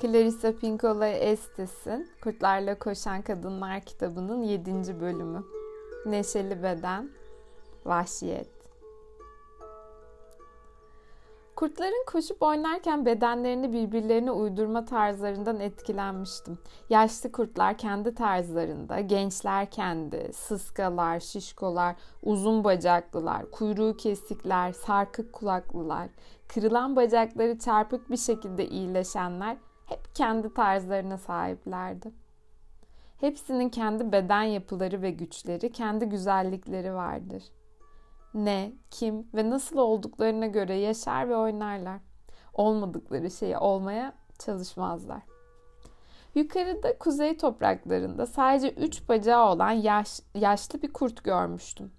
Clarissa Pinkola Estes'in Kurtlarla Koşan Kadınlar kitabının 7. bölümü. Neşeli Beden, Vahşiyet. Kurtların koşup oynarken bedenlerini birbirlerine uydurma tarzlarından etkilenmiştim. Yaşlı kurtlar kendi tarzlarında, gençler kendi, sıskalar, şişkolar, uzun bacaklılar, kuyruğu kesikler, sarkık kulaklılar, kırılan bacakları çarpık bir şekilde iyileşenler hep kendi tarzlarına sahiplerdi. Hepsinin kendi beden yapıları ve güçleri, kendi güzellikleri vardır. Ne, kim ve nasıl olduklarına göre yaşar ve oynarlar. Olmadıkları şeyi olmaya çalışmazlar. Yukarıda kuzey topraklarında sadece üç bacağı olan yaş, yaşlı bir kurt görmüştüm.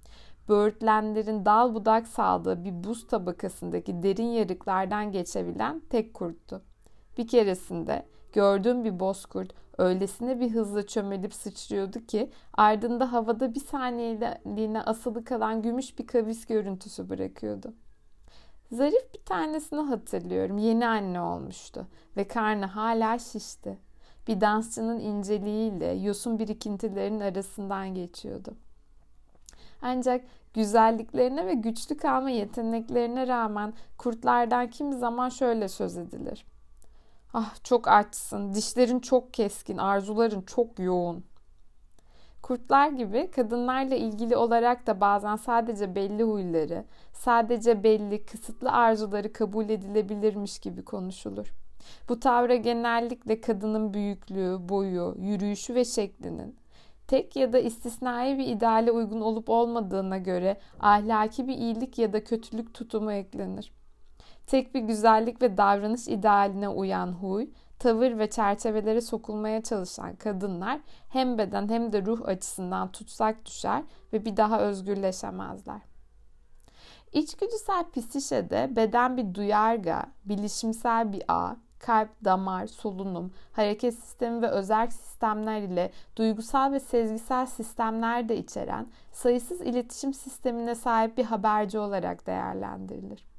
Böğürtlenlerin dal budak saldığı bir buz tabakasındaki derin yarıklardan geçebilen tek kurttu. Bir keresinde gördüğüm bir bozkurt öylesine bir hızla çömelip sıçrıyordu ki ardında havada bir saniyeliğine asılı kalan gümüş bir kavis görüntüsü bırakıyordu. Zarif bir tanesini hatırlıyorum. Yeni anne olmuştu ve karnı hala şişti. Bir dansçının inceliğiyle yosun birikintilerinin arasından geçiyordu. Ancak güzelliklerine ve güçlü kalma yeteneklerine rağmen kurtlardan kimi zaman şöyle söz edilir. Ah çok açsın, dişlerin çok keskin, arzuların çok yoğun. Kurtlar gibi kadınlarla ilgili olarak da bazen sadece belli huyları, sadece belli kısıtlı arzuları kabul edilebilirmiş gibi konuşulur. Bu tavra genellikle kadının büyüklüğü, boyu, yürüyüşü ve şeklinin tek ya da istisnai bir ideale uygun olup olmadığına göre ahlaki bir iyilik ya da kötülük tutumu eklenir tek bir güzellik ve davranış idealine uyan huy, tavır ve çerçevelere sokulmaya çalışan kadınlar hem beden hem de ruh açısından tutsak düşer ve bir daha özgürleşemezler. İçgüdüsel psişede beden bir duyarga, bilişimsel bir ağ, kalp, damar, solunum, hareket sistemi ve özerk sistemler ile duygusal ve sezgisel sistemler de içeren sayısız iletişim sistemine sahip bir haberci olarak değerlendirilir.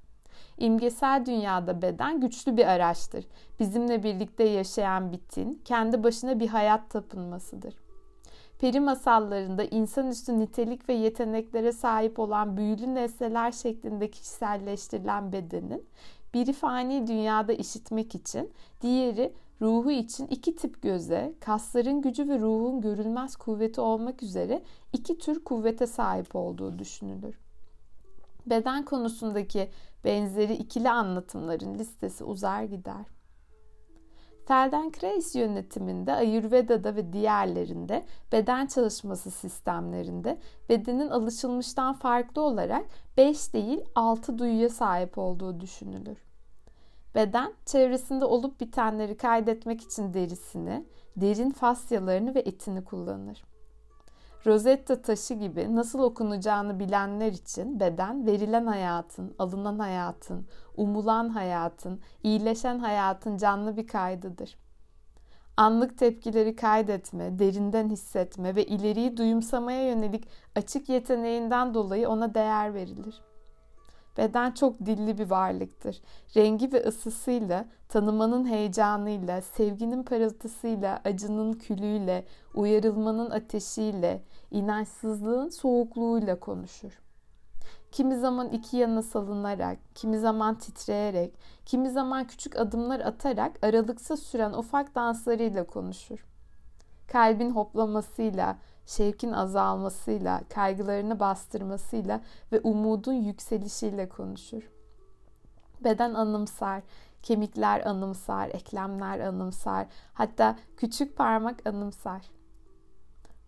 İmgesel dünyada beden güçlü bir araçtır. Bizimle birlikte yaşayan bitin, kendi başına bir hayat tapınmasıdır. Peri masallarında insanüstü nitelik ve yeteneklere sahip olan büyülü nesneler şeklinde kişiselleştirilen bedenin biri fani dünyada işitmek için, diğeri ruhu için iki tip göze, kasların gücü ve ruhun görülmez kuvveti olmak üzere iki tür kuvvete sahip olduğu düşünülür. Beden konusundaki benzeri ikili anlatımların listesi uzar gider. Feldenkrais yönetiminde Ayurveda'da ve diğerlerinde beden çalışması sistemlerinde bedenin alışılmıştan farklı olarak 5 değil 6 duyuya sahip olduğu düşünülür. Beden çevresinde olup bitenleri kaydetmek için derisini, derin fasyalarını ve etini kullanır. Rosetta taşı gibi nasıl okunacağını bilenler için beden verilen hayatın, alınan hayatın, umulan hayatın, iyileşen hayatın canlı bir kaydıdır. Anlık tepkileri kaydetme, derinden hissetme ve ileriyi duyumsamaya yönelik açık yeteneğinden dolayı ona değer verilir.'' Beden çok dilli bir varlıktır. Rengi ve ısısıyla, tanımanın heyecanıyla, sevginin parıltısıyla, acının külüyle, uyarılmanın ateşiyle, inançsızlığın soğukluğuyla konuşur. Kimi zaman iki yana salınarak, kimi zaman titreyerek, kimi zaman küçük adımlar atarak aralıksız süren ufak danslarıyla konuşur. Kalbin hoplamasıyla, şevkin azalmasıyla, kaygılarını bastırmasıyla ve umudun yükselişiyle konuşur. Beden anımsar, kemikler anımsar, eklemler anımsar, hatta küçük parmak anımsar.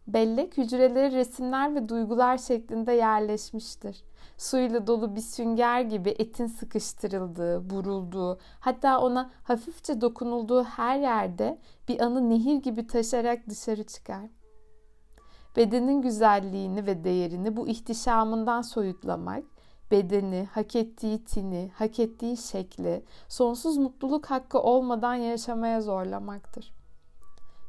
Bellek hücreleri resimler ve duygular şeklinde yerleşmiştir. Suyla dolu bir sünger gibi etin sıkıştırıldığı, burulduğu, hatta ona hafifçe dokunulduğu her yerde bir anı nehir gibi taşarak dışarı çıkar.'' bedenin güzelliğini ve değerini bu ihtişamından soyutlamak, bedeni, hak ettiği tini, hak ettiği şekli, sonsuz mutluluk hakkı olmadan yaşamaya zorlamaktır.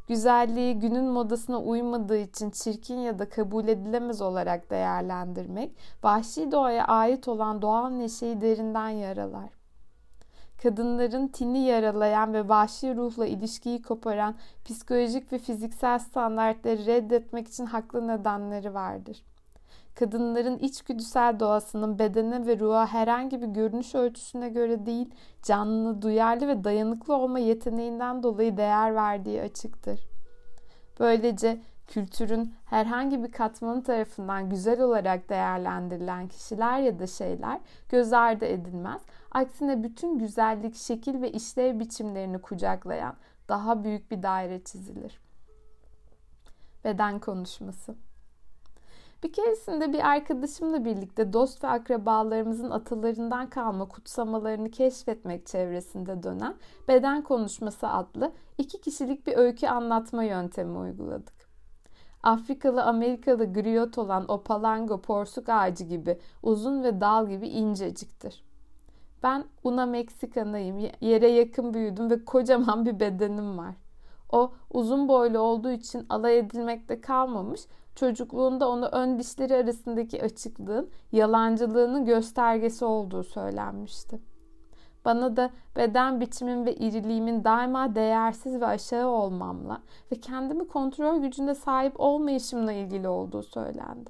Güzelliği günün modasına uymadığı için çirkin ya da kabul edilemez olarak değerlendirmek, vahşi doğaya ait olan doğal neşeyi derinden yaralar. kadınların tini yaralayan ve vahşi ruhla ilişkiyi koparan psikolojik ve fiziksel standartları reddetmek için haklı nedenleri vardır. Kadınların içgüdüsel doğasının bedene ve ruha herhangi bir görünüş ölçüsüne göre değil, canlı, duyarlı ve dayanıklı olma yeteneğinden dolayı değer verdiği açıktır. Böylece kültürün herhangi bir katmanı tarafından güzel olarak değerlendirilen kişiler ya da şeyler göz ardı edilmez. Aksine bütün güzellik, şekil ve işlev biçimlerini kucaklayan daha büyük bir daire çizilir. Beden konuşması. Bir keresinde bir arkadaşımla birlikte dost ve akrabalarımızın atalarından kalma kutsamalarını keşfetmek çevresinde dönen Beden Konuşması adlı iki kişilik bir öykü anlatma yöntemi uyguladık. Afrikalı Amerikalı griyot olan opalango porsuk ağacı gibi uzun ve dal gibi inceciktir. Ben una Meksikanayım, yere yakın büyüdüm ve kocaman bir bedenim var. O uzun boylu olduğu için alay edilmekte kalmamış, çocukluğunda onu ön dişleri arasındaki açıklığın yalancılığının göstergesi olduğu söylenmişti. Bana da beden biçimim ve iriliğimin daima değersiz ve aşağı olmamla ve kendimi kontrol gücünde sahip olmayışımla ilgili olduğu söylendi.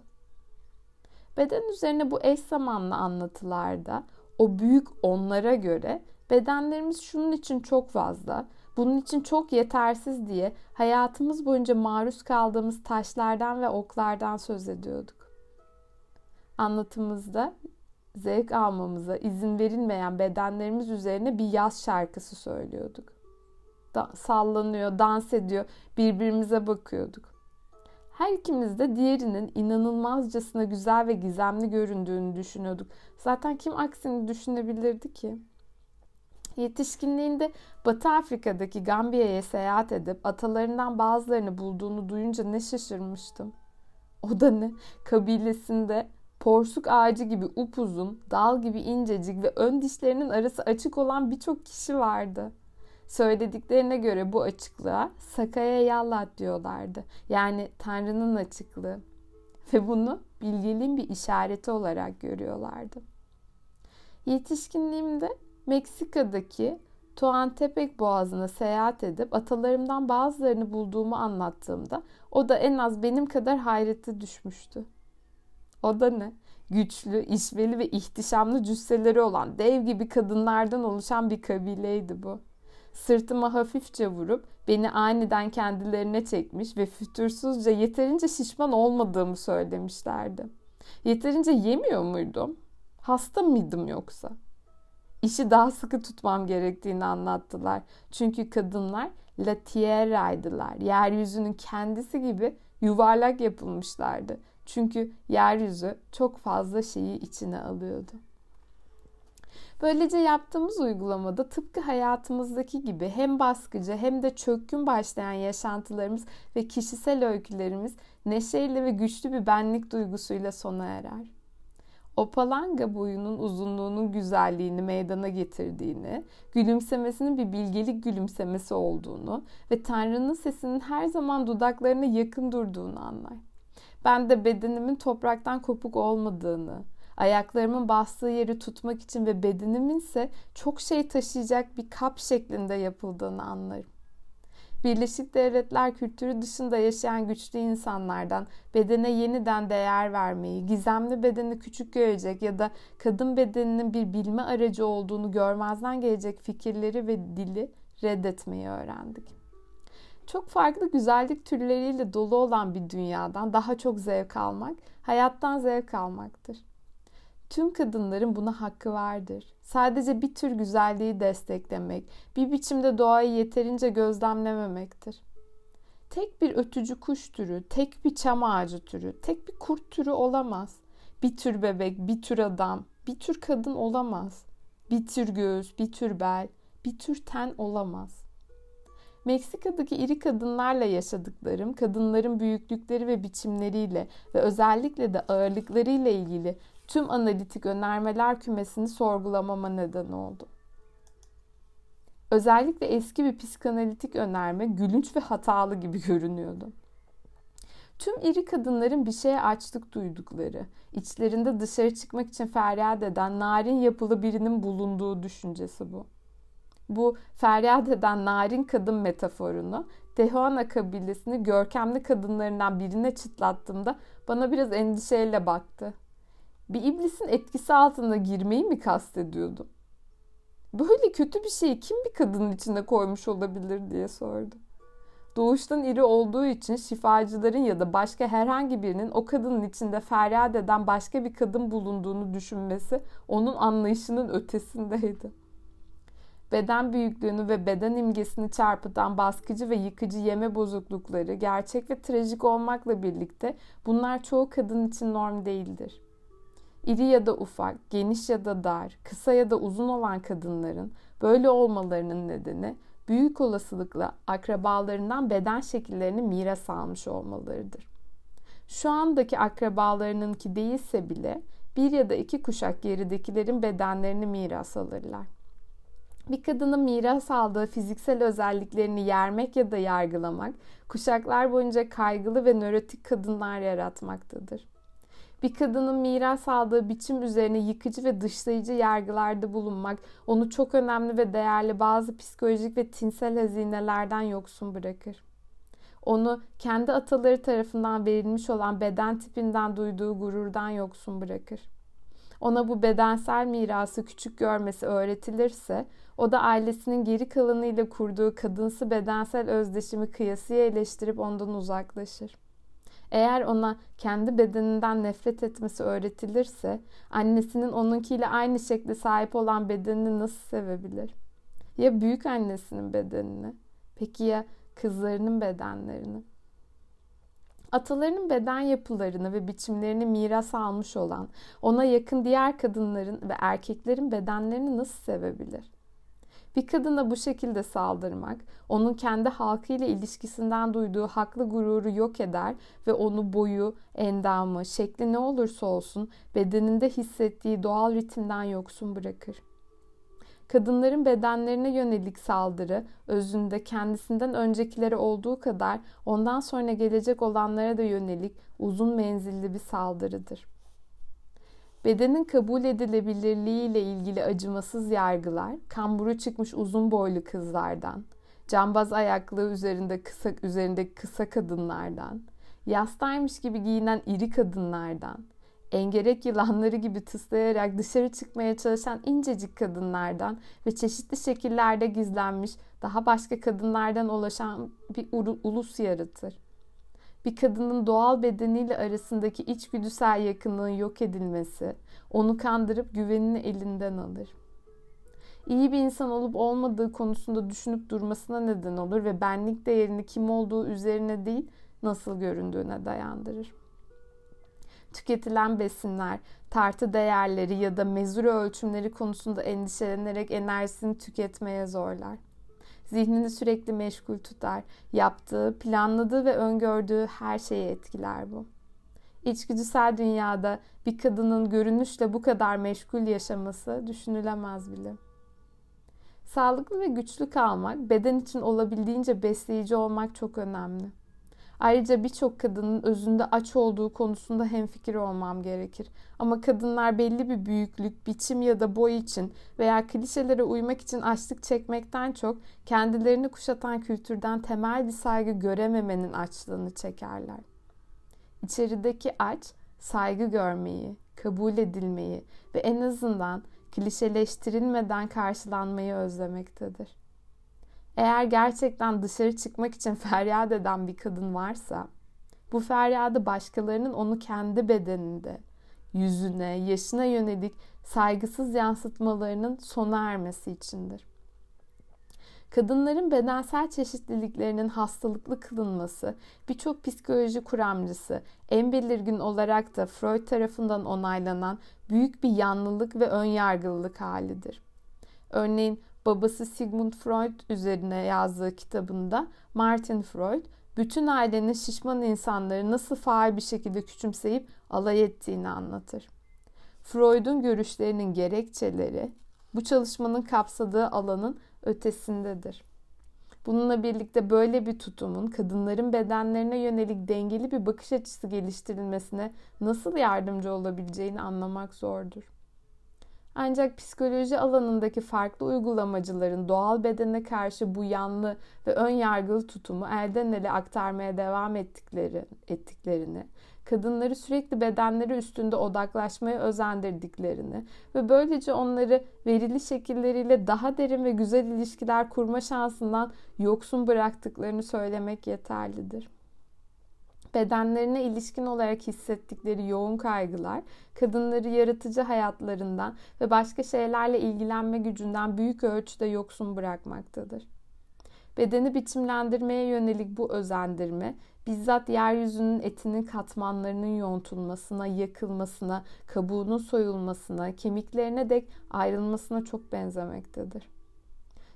Beden üzerine bu eş zamanlı anlatılarda o büyük onlara göre bedenlerimiz şunun için çok fazla, bunun için çok yetersiz diye hayatımız boyunca maruz kaldığımız taşlardan ve oklardan söz ediyorduk. Anlatımızda zevk almamıza izin verilmeyen bedenlerimiz üzerine bir yaz şarkısı söylüyorduk. Da, sallanıyor, dans ediyor, birbirimize bakıyorduk. Her ikimiz de diğerinin inanılmazcasına güzel ve gizemli göründüğünü düşünüyorduk. Zaten kim aksini düşünebilirdi ki? Yetişkinliğinde Batı Afrika'daki Gambiya'ya seyahat edip atalarından bazılarını bulduğunu duyunca ne şaşırmıştım. O da ne? Kabilesinde porsuk ağacı gibi upuzun, dal gibi incecik ve ön dişlerinin arası açık olan birçok kişi vardı. Söylediklerine göre bu açıklığa Sakaya Yallat diyorlardı. Yani Tanrı'nın açıklığı. Ve bunu bilgeliğin bir işareti olarak görüyorlardı. Yetişkinliğimde Meksika'daki Toantepec Boğazı'na seyahat edip atalarımdan bazılarını bulduğumu anlattığımda o da en az benim kadar hayrete düşmüştü. O da ne? Güçlü, işveli ve ihtişamlı cüsseleri olan dev gibi kadınlardan oluşan bir kabileydi bu. Sırtıma hafifçe vurup beni aniden kendilerine çekmiş ve fütursuzca yeterince şişman olmadığımı söylemişlerdi. Yeterince yemiyor muydum? Hasta mıydım yoksa? İşi daha sıkı tutmam gerektiğini anlattılar. Çünkü kadınlar La Tierra'ydılar. Yeryüzünün kendisi gibi yuvarlak yapılmışlardı. Çünkü yeryüzü çok fazla şeyi içine alıyordu. Böylece yaptığımız uygulamada tıpkı hayatımızdaki gibi hem baskıcı hem de çökkün başlayan yaşantılarımız ve kişisel öykülerimiz neşeyle ve güçlü bir benlik duygusuyla sona erer. Opalanga boyunun uzunluğunun güzelliğini meydana getirdiğini, gülümsemesinin bir bilgelik gülümsemesi olduğunu ve Tanrı'nın sesinin her zaman dudaklarına yakın durduğunu anlar. Ben de bedenimin topraktan kopuk olmadığını, ayaklarımın bastığı yeri tutmak için ve bedenimin ise çok şey taşıyacak bir kap şeklinde yapıldığını anlarım. Birleşik Devletler kültürü dışında yaşayan güçlü insanlardan bedene yeniden değer vermeyi, gizemli bedeni küçük görecek ya da kadın bedeninin bir bilme aracı olduğunu görmezden gelecek fikirleri ve dili reddetmeyi öğrendik çok farklı güzellik türleriyle dolu olan bir dünyadan daha çok zevk almak, hayattan zevk almaktır. Tüm kadınların buna hakkı vardır. Sadece bir tür güzelliği desteklemek, bir biçimde doğayı yeterince gözlemlememektir. Tek bir ötücü kuş türü, tek bir çam ağacı türü, tek bir kurt türü olamaz. Bir tür bebek, bir tür adam, bir tür kadın olamaz. Bir tür göğüs, bir tür bel, bir tür ten olamaz. Meksika'daki iri kadınlarla yaşadıklarım, kadınların büyüklükleri ve biçimleriyle ve özellikle de ağırlıklarıyla ilgili tüm analitik önermeler kümesini sorgulamama neden oldu. Özellikle eski bir psikanalitik önerme gülünç ve hatalı gibi görünüyordu. Tüm iri kadınların bir şeye açlık duydukları, içlerinde dışarı çıkmak için feryat eden narin yapılı birinin bulunduğu düşüncesi bu. Bu feryat eden narin kadın metaforunu Tehuana kabilesini görkemli kadınlarından birine çıtlattığımda bana biraz endişeyle baktı. Bir iblisin etkisi altında girmeyi mi kastediyordum? Böyle kötü bir şeyi kim bir kadının içine koymuş olabilir diye sordu. Doğuştan iri olduğu için şifacıların ya da başka herhangi birinin o kadının içinde feryat eden başka bir kadın bulunduğunu düşünmesi onun anlayışının ötesindeydi. Beden büyüklüğünü ve beden imgesini çarpıtan baskıcı ve yıkıcı yeme bozuklukları gerçek ve trajik olmakla birlikte bunlar çoğu kadın için norm değildir. İri ya da ufak, geniş ya da dar, kısa ya da uzun olan kadınların böyle olmalarının nedeni büyük olasılıkla akrabalarından beden şekillerini miras almış olmalarıdır. Şu andaki akrabalarınınki değilse bile bir ya da iki kuşak geridekilerin bedenlerini miras alırlar. Bir kadının miras aldığı fiziksel özelliklerini yermek ya da yargılamak, kuşaklar boyunca kaygılı ve nörotik kadınlar yaratmaktadır. Bir kadının miras aldığı biçim üzerine yıkıcı ve dışlayıcı yargılarda bulunmak, onu çok önemli ve değerli bazı psikolojik ve tinsel hazinelerden yoksun bırakır. Onu kendi ataları tarafından verilmiş olan beden tipinden duyduğu gururdan yoksun bırakır. Ona bu bedensel mirası küçük görmesi öğretilirse, o da ailesinin geri kalanıyla kurduğu kadınsı bedensel özdeşimi kıyasıya eleştirip ondan uzaklaşır. Eğer ona kendi bedeninden nefret etmesi öğretilirse, annesinin onunkiyle aynı şekilde sahip olan bedenini nasıl sevebilir? Ya büyük annesinin bedenini? Peki ya kızlarının bedenlerini? Atalarının beden yapılarını ve biçimlerini miras almış olan, ona yakın diğer kadınların ve erkeklerin bedenlerini nasıl sevebilir? Bir kadına bu şekilde saldırmak, onun kendi halkıyla ilişkisinden duyduğu haklı gururu yok eder ve onu boyu, endamı, şekli ne olursa olsun bedeninde hissettiği doğal ritimden yoksun bırakır. Kadınların bedenlerine yönelik saldırı özünde kendisinden öncekilere olduğu kadar ondan sonra gelecek olanlara da yönelik uzun menzilli bir saldırıdır. Bedenin kabul edilebilirliği ile ilgili acımasız yargılar, kamburu çıkmış uzun boylu kızlardan, cambaz ayaklığı üzerinde kısa üzerindeki kısa kadınlardan, yastaymış gibi giyinen iri kadınlardan, engerek yılanları gibi tıslayarak dışarı çıkmaya çalışan incecik kadınlardan ve çeşitli şekillerde gizlenmiş daha başka kadınlardan ulaşan bir ulus yaratır bir kadının doğal bedeniyle arasındaki içgüdüsel yakınlığın yok edilmesi, onu kandırıp güvenini elinden alır. İyi bir insan olup olmadığı konusunda düşünüp durmasına neden olur ve benlik değerini kim olduğu üzerine değil, nasıl göründüğüne dayandırır. Tüketilen besinler, tartı değerleri ya da mezure ölçümleri konusunda endişelenerek enerjisini tüketmeye zorlar zihnini sürekli meşgul tutar. Yaptığı, planladığı ve öngördüğü her şeyi etkiler bu. İçgüdüsel dünyada bir kadının görünüşle bu kadar meşgul yaşaması düşünülemez bile. Sağlıklı ve güçlü kalmak, beden için olabildiğince besleyici olmak çok önemli. Ayrıca birçok kadının özünde aç olduğu konusunda hemfikir olmam gerekir. Ama kadınlar belli bir büyüklük, biçim ya da boy için veya klişelere uymak için açlık çekmekten çok kendilerini kuşatan kültürden temel bir saygı görememenin açlığını çekerler. İçerideki aç saygı görmeyi, kabul edilmeyi ve en azından klişeleştirilmeden karşılanmayı özlemektedir. Eğer gerçekten dışarı çıkmak için feryat eden bir kadın varsa, bu feryadı başkalarının onu kendi bedeninde, yüzüne, yaşına yönelik saygısız yansıtmalarının sona ermesi içindir. Kadınların bedensel çeşitliliklerinin hastalıklı kılınması birçok psikoloji kuramcısı en belirgin olarak da Freud tarafından onaylanan büyük bir yanlılık ve önyargılılık halidir. Örneğin babası Sigmund Freud üzerine yazdığı kitabında Martin Freud bütün ailenin şişman insanları nasıl faal bir şekilde küçümseyip alay ettiğini anlatır. Freud'un görüşlerinin gerekçeleri bu çalışmanın kapsadığı alanın ötesindedir. Bununla birlikte böyle bir tutumun kadınların bedenlerine yönelik dengeli bir bakış açısı geliştirilmesine nasıl yardımcı olabileceğini anlamak zordur. Ancak psikoloji alanındaki farklı uygulamacıların doğal bedene karşı bu yanlı ve ön yargılı tutumu elden ele aktarmaya devam ettikleri, ettiklerini, kadınları sürekli bedenleri üstünde odaklaşmaya özendirdiklerini ve böylece onları verili şekilleriyle daha derin ve güzel ilişkiler kurma şansından yoksun bıraktıklarını söylemek yeterlidir bedenlerine ilişkin olarak hissettikleri yoğun kaygılar, kadınları yaratıcı hayatlarından ve başka şeylerle ilgilenme gücünden büyük ölçüde yoksun bırakmaktadır. Bedeni biçimlendirmeye yönelik bu özendirme, bizzat yeryüzünün etinin katmanlarının yontulmasına, yakılmasına, kabuğunun soyulmasına, kemiklerine dek ayrılmasına çok benzemektedir.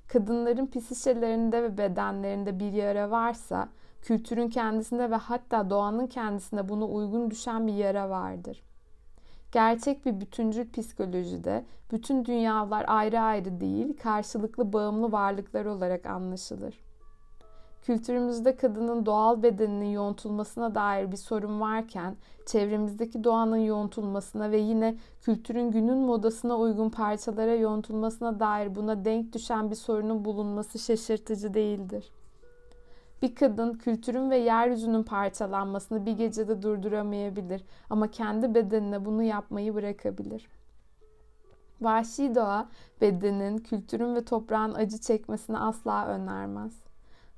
Kadınların pisişelerinde ve bedenlerinde bir yara varsa, Kültürün kendisinde ve hatta doğanın kendisinde buna uygun düşen bir yara vardır. Gerçek bir bütüncül psikolojide bütün dünyalar ayrı ayrı değil, karşılıklı bağımlı varlıklar olarak anlaşılır. Kültürümüzde kadının doğal bedeninin yontulmasına dair bir sorun varken, çevremizdeki doğanın yontulmasına ve yine kültürün günün modasına uygun parçalara yontulmasına dair buna denk düşen bir sorunun bulunması şaşırtıcı değildir. Bir kadın kültürün ve yeryüzünün parçalanmasını bir gecede durduramayabilir ama kendi bedenine bunu yapmayı bırakabilir. Vahşi doğa bedenin, kültürün ve toprağın acı çekmesini asla önermez.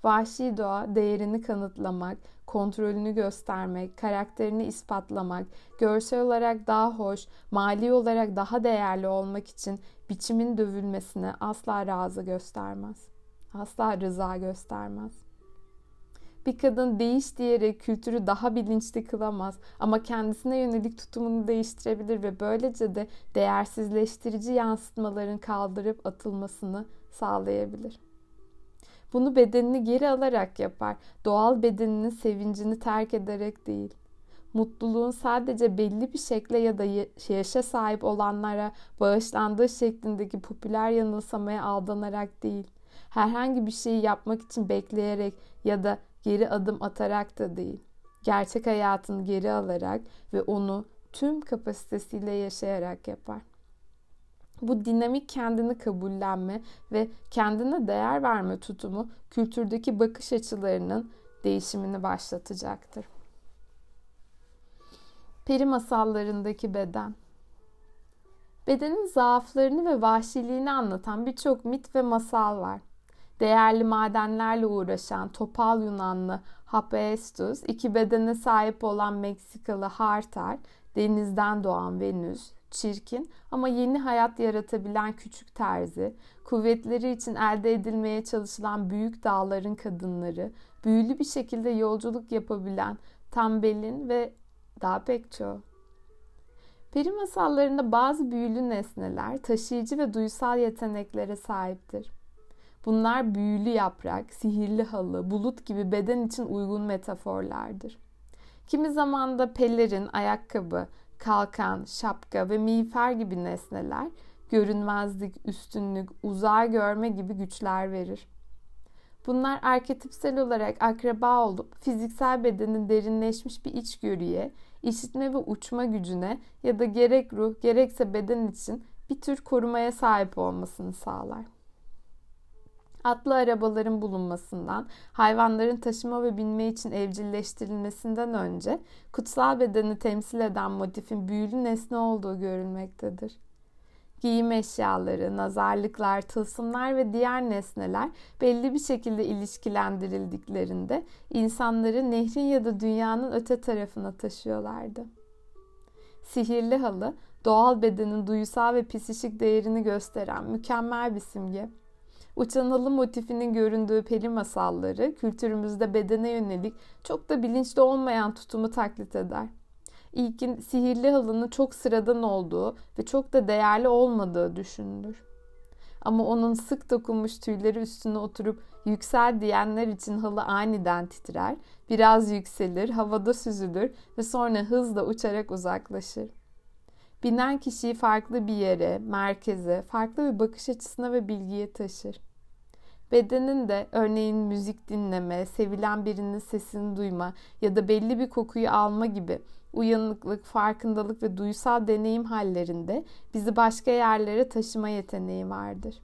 Vahşi doğa değerini kanıtlamak, kontrolünü göstermek, karakterini ispatlamak, görsel olarak daha hoş, mali olarak daha değerli olmak için biçimin dövülmesine asla razı göstermez. Asla rıza göstermez. Bir kadın değiş diyerek kültürü daha bilinçli kılamaz ama kendisine yönelik tutumunu değiştirebilir ve böylece de değersizleştirici yansıtmaların kaldırıp atılmasını sağlayabilir. Bunu bedenini geri alarak yapar. Doğal bedeninin sevincini terk ederek değil. Mutluluğun sadece belli bir şekle ya da yaşa sahip olanlara bağışlandığı şeklindeki popüler yanılsamaya aldanarak değil. Herhangi bir şeyi yapmak için bekleyerek ya da geri adım atarak da değil. Gerçek hayatını geri alarak ve onu tüm kapasitesiyle yaşayarak yapar. Bu dinamik kendini kabullenme ve kendine değer verme tutumu kültürdeki bakış açılarının değişimini başlatacaktır. Peri masallarındaki beden Bedenin zaaflarını ve vahşiliğini anlatan birçok mit ve masal var değerli madenlerle uğraşan topal Yunanlı Hephaestus, iki bedene sahip olan Meksikalı Hartar, denizden doğan Venüs, çirkin ama yeni hayat yaratabilen küçük terzi, kuvvetleri için elde edilmeye çalışılan büyük dağların kadınları, büyülü bir şekilde yolculuk yapabilen Tambelin ve daha pek çoğu. Peri masallarında bazı büyülü nesneler taşıyıcı ve duysal yeteneklere sahiptir. Bunlar büyülü yaprak, sihirli halı, bulut gibi beden için uygun metaforlardır. Kimi zaman da pelerin, ayakkabı, kalkan, şapka ve miğfer gibi nesneler görünmezlik, üstünlük, uzağa görme gibi güçler verir. Bunlar arketipsel olarak akraba olup fiziksel bedenin derinleşmiş bir içgörüye, işitme ve uçma gücüne ya da gerek ruh gerekse beden için bir tür korumaya sahip olmasını sağlar atlı arabaların bulunmasından, hayvanların taşıma ve binme için evcilleştirilmesinden önce kutsal bedeni temsil eden motifin büyülü nesne olduğu görülmektedir. Giyim eşyaları, nazarlıklar, tılsımlar ve diğer nesneler belli bir şekilde ilişkilendirildiklerinde insanları nehrin ya da dünyanın öte tarafına taşıyorlardı. Sihirli halı, doğal bedenin duysal ve psişik değerini gösteren mükemmel bir simge. Uçan halı motifinin göründüğü peri masalları kültürümüzde bedene yönelik çok da bilinçli olmayan tutumu taklit eder. İlkin sihirli halının çok sıradan olduğu ve çok da değerli olmadığı düşünülür. Ama onun sık dokunmuş tüyleri üstüne oturup yüksel diyenler için halı aniden titrer, biraz yükselir, havada süzülür ve sonra hızla uçarak uzaklaşır. Binen kişiyi farklı bir yere, merkeze, farklı bir bakış açısına ve bilgiye taşır. Bedenin de örneğin müzik dinleme, sevilen birinin sesini duyma ya da belli bir kokuyu alma gibi uyanıklık, farkındalık ve duysal deneyim hallerinde bizi başka yerlere taşıma yeteneği vardır.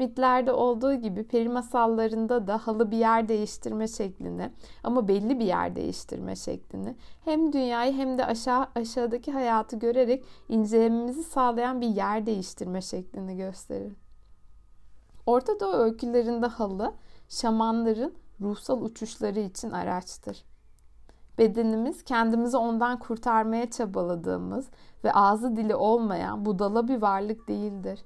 Mitlerde olduğu gibi peri masallarında da halı bir yer değiştirme şeklini ama belli bir yer değiştirme şeklini hem dünyayı hem de aşağı aşağıdaki hayatı görerek incelememizi sağlayan bir yer değiştirme şeklini gösterir. Orta Doğu öykülerinde halı şamanların ruhsal uçuşları için araçtır. Bedenimiz kendimizi ondan kurtarmaya çabaladığımız ve ağzı dili olmayan budala bir varlık değildir.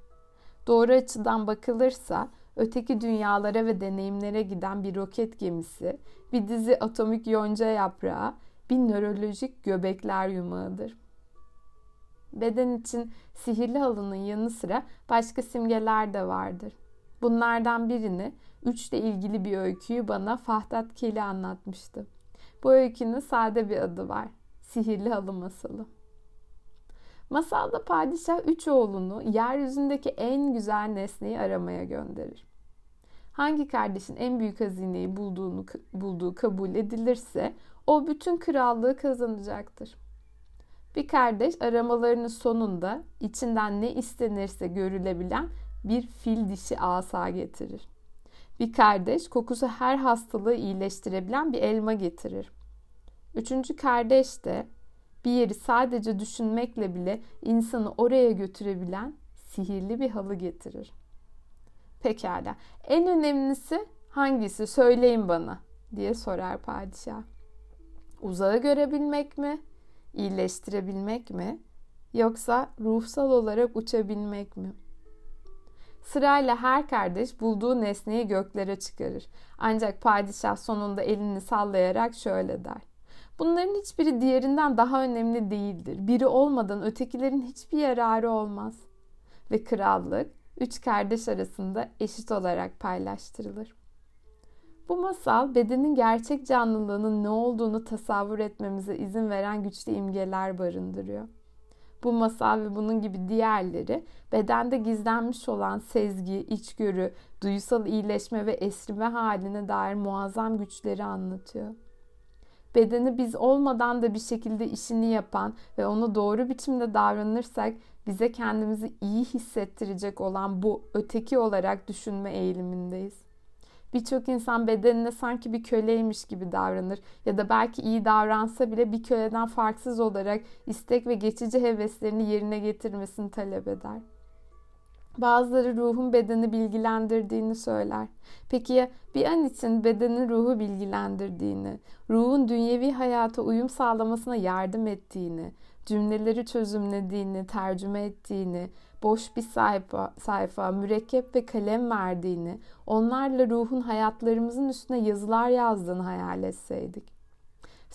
Doğru açıdan bakılırsa öteki dünyalara ve deneyimlere giden bir roket gemisi, bir dizi atomik yonca yaprağı, bir nörolojik göbekler yumağıdır. Beden için sihirli halının yanı sıra başka simgeler de vardır. Bunlardan birini üçle ilgili bir öyküyü bana Fahdat Keli anlatmıştı. Bu öykünün sade bir adı var. Sihirli halı masalı. Masalda padişah üç oğlunu yeryüzündeki en güzel nesneyi aramaya gönderir. Hangi kardeşin en büyük hazineyi bulduğunu bulduğu kabul edilirse o bütün krallığı kazanacaktır. Bir kardeş aramalarının sonunda içinden ne istenirse görülebilen bir fil dişi asa getirir. Bir kardeş kokusu her hastalığı iyileştirebilen bir elma getirir. Üçüncü kardeş de bir yeri sadece düşünmekle bile insanı oraya götürebilen sihirli bir halı getirir. Pekala. En önemlisi hangisi? Söyleyin bana diye sorar padişah. Uzağı görebilmek mi? İyileştirebilmek mi? Yoksa ruhsal olarak uçabilmek mi? Sırayla her kardeş bulduğu nesneyi göklere çıkarır. Ancak padişah sonunda elini sallayarak şöyle der. Bunların hiçbiri diğerinden daha önemli değildir. Biri olmadan ötekilerin hiçbir yararı olmaz. Ve krallık üç kardeş arasında eşit olarak paylaştırılır. Bu masal bedenin gerçek canlılığının ne olduğunu tasavvur etmemize izin veren güçlü imgeler barındırıyor. Bu masal ve bunun gibi diğerleri bedende gizlenmiş olan sezgi, içgörü, duysal iyileşme ve esrime haline dair muazzam güçleri anlatıyor bedeni biz olmadan da bir şekilde işini yapan ve onu doğru biçimde davranırsak bize kendimizi iyi hissettirecek olan bu öteki olarak düşünme eğilimindeyiz. Birçok insan bedenine sanki bir köleymiş gibi davranır ya da belki iyi davransa bile bir köleden farksız olarak istek ve geçici heveslerini yerine getirmesini talep eder. Bazıları ruhun bedeni bilgilendirdiğini söyler. Peki ya bir an için bedenin ruhu bilgilendirdiğini, ruhun dünyevi hayata uyum sağlamasına yardım ettiğini, cümleleri çözümlediğini, tercüme ettiğini, boş bir sayfa, sayfa, mürekkep ve kalem verdiğini, onlarla ruhun hayatlarımızın üstüne yazılar yazdığını hayal etseydik.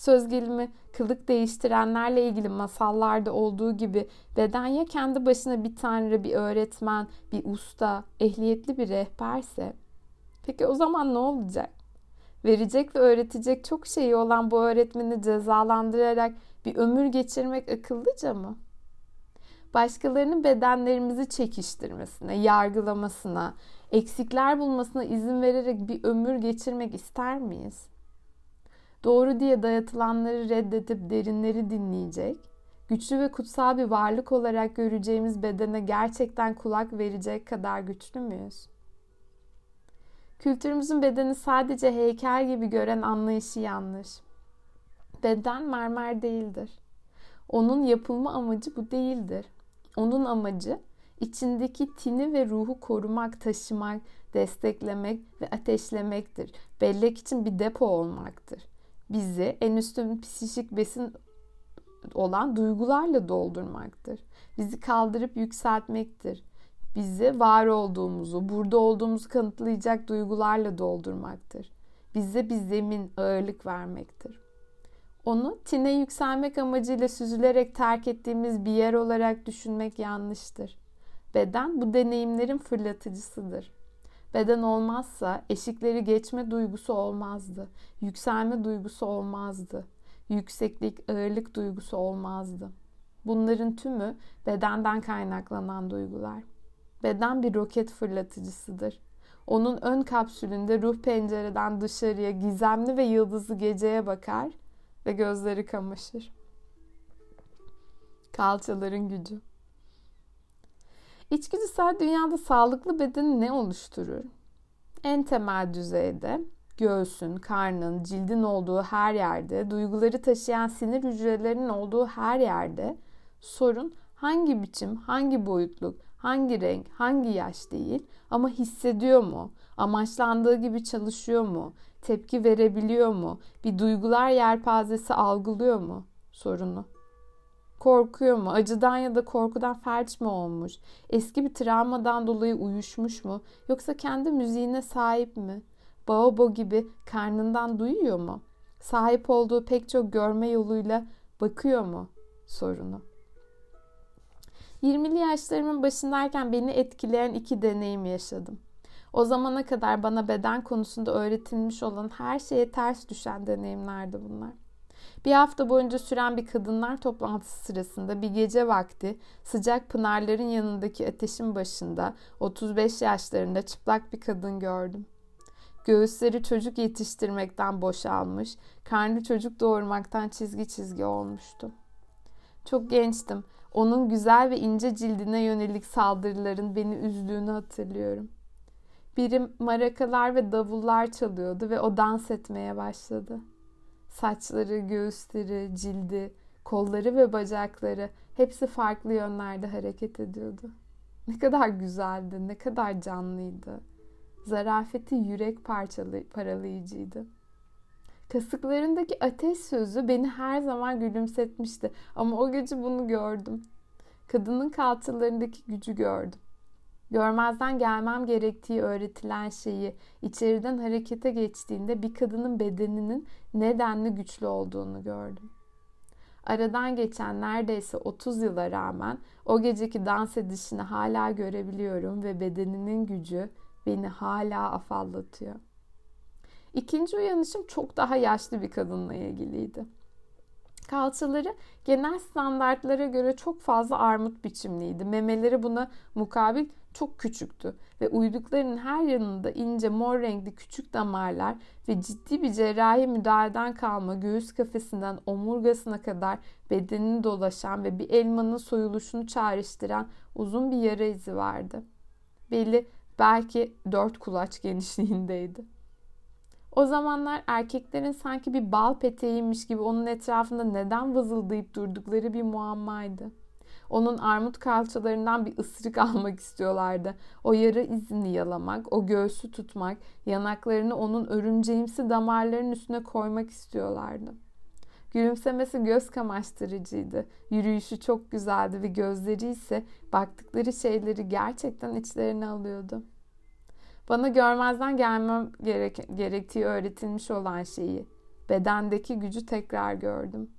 Söz gelimi kılık değiştirenlerle ilgili masallarda olduğu gibi beden ya kendi başına bir tanrı, bir öğretmen, bir usta, ehliyetli bir rehberse peki o zaman ne olacak? Verecek ve öğretecek çok şeyi olan bu öğretmeni cezalandırarak bir ömür geçirmek akıllıca mı? Başkalarının bedenlerimizi çekiştirmesine, yargılamasına, eksikler bulmasına izin vererek bir ömür geçirmek ister miyiz? Doğru diye dayatılanları reddedip derinleri dinleyecek, güçlü ve kutsal bir varlık olarak göreceğimiz bedene gerçekten kulak verecek kadar güçlü müyüz? Kültürümüzün bedeni sadece heykel gibi gören anlayışı yanlış. Beden mermer değildir. Onun yapılma amacı bu değildir. Onun amacı içindeki tini ve ruhu korumak, taşımak, desteklemek ve ateşlemektir. Bellek için bir depo olmaktır bizi en üstün psikik besin olan duygularla doldurmaktır. Bizi kaldırıp yükseltmektir. Bizi var olduğumuzu, burada olduğumuzu kanıtlayacak duygularla doldurmaktır. Bize bir zemin, ağırlık vermektir. Onu tine yükselmek amacıyla süzülerek terk ettiğimiz bir yer olarak düşünmek yanlıştır. Beden bu deneyimlerin fırlatıcısıdır. Beden olmazsa eşikleri geçme duygusu olmazdı. Yükselme duygusu olmazdı. Yükseklik, ağırlık duygusu olmazdı. Bunların tümü bedenden kaynaklanan duygular. Beden bir roket fırlatıcısıdır. Onun ön kapsülünde ruh pencereden dışarıya gizemli ve yıldızlı geceye bakar ve gözleri kamaşır. Kalçaların gücü. İçgüdüsel dünyada sağlıklı bedeni ne oluşturur? En temel düzeyde göğsün, karnın, cildin olduğu her yerde, duyguları taşıyan sinir hücrelerinin olduğu her yerde sorun hangi biçim, hangi boyutluk, hangi renk, hangi yaş değil ama hissediyor mu? Amaçlandığı gibi çalışıyor mu? Tepki verebiliyor mu? Bir duygular yelpazesi algılıyor mu? Sorunu. Korkuyor mu? Acıdan ya da korkudan felç mi olmuş? Eski bir travmadan dolayı uyuşmuş mu? Yoksa kendi müziğine sahip mi? Baobo gibi karnından duyuyor mu? Sahip olduğu pek çok görme yoluyla bakıyor mu? Sorunu. 20'li yaşlarımın başındayken beni etkileyen iki deneyim yaşadım. O zamana kadar bana beden konusunda öğretilmiş olan her şeye ters düşen deneyimlerdi bunlar. Bir hafta boyunca süren bir kadınlar toplantısı sırasında bir gece vakti sıcak pınarların yanındaki ateşin başında 35 yaşlarında çıplak bir kadın gördüm. Göğüsleri çocuk yetiştirmekten boşalmış, karnı çocuk doğurmaktan çizgi çizgi olmuştu. Çok gençtim. Onun güzel ve ince cildine yönelik saldırıların beni üzdüğünü hatırlıyorum. Biri marakalar ve davullar çalıyordu ve o dans etmeye başladı. Saçları, göğüsleri, cildi, kolları ve bacakları hepsi farklı yönlerde hareket ediyordu. Ne kadar güzeldi, ne kadar canlıydı. Zarafeti yürek parçalı, paralayıcıydı. Kasıklarındaki ateş sözü beni her zaman gülümsetmişti ama o gece bunu gördüm. Kadının kalçalarındaki gücü gördüm. Görmezden gelmem gerektiği öğretilen şeyi içeriden harekete geçtiğinde bir kadının bedeninin nedenli güçlü olduğunu gördüm. Aradan geçen neredeyse 30 yıla rağmen o geceki dans edişini hala görebiliyorum ve bedeninin gücü beni hala afallatıyor. İkinci uyanışım çok daha yaşlı bir kadınla ilgiliydi. Kalçaları genel standartlara göre çok fazla armut biçimliydi. Memeleri buna mukabil çok küçüktü ve uyduklarının her yanında ince mor renkli küçük damarlar ve ciddi bir cerrahi müdahaleden kalma göğüs kafesinden omurgasına kadar bedenini dolaşan ve bir elmanın soyuluşunu çağrıştıran uzun bir yara izi vardı. Belli belki dört kulaç genişliğindeydi. O zamanlar erkeklerin sanki bir bal peteğiymiş gibi onun etrafında neden vızıldayıp durdukları bir muammaydı. Onun armut kalçalarından bir ısırık almak istiyorlardı. O yara izini yalamak, o göğsü tutmak, yanaklarını onun örümceğimsi damarların üstüne koymak istiyorlardı. Gülümsemesi göz kamaştırıcıydı. Yürüyüşü çok güzeldi ve gözleri ise baktıkları şeyleri gerçekten içlerine alıyordu. Bana görmezden gelmem gerek, gerektiği öğretilmiş olan şeyi, bedendeki gücü tekrar gördüm.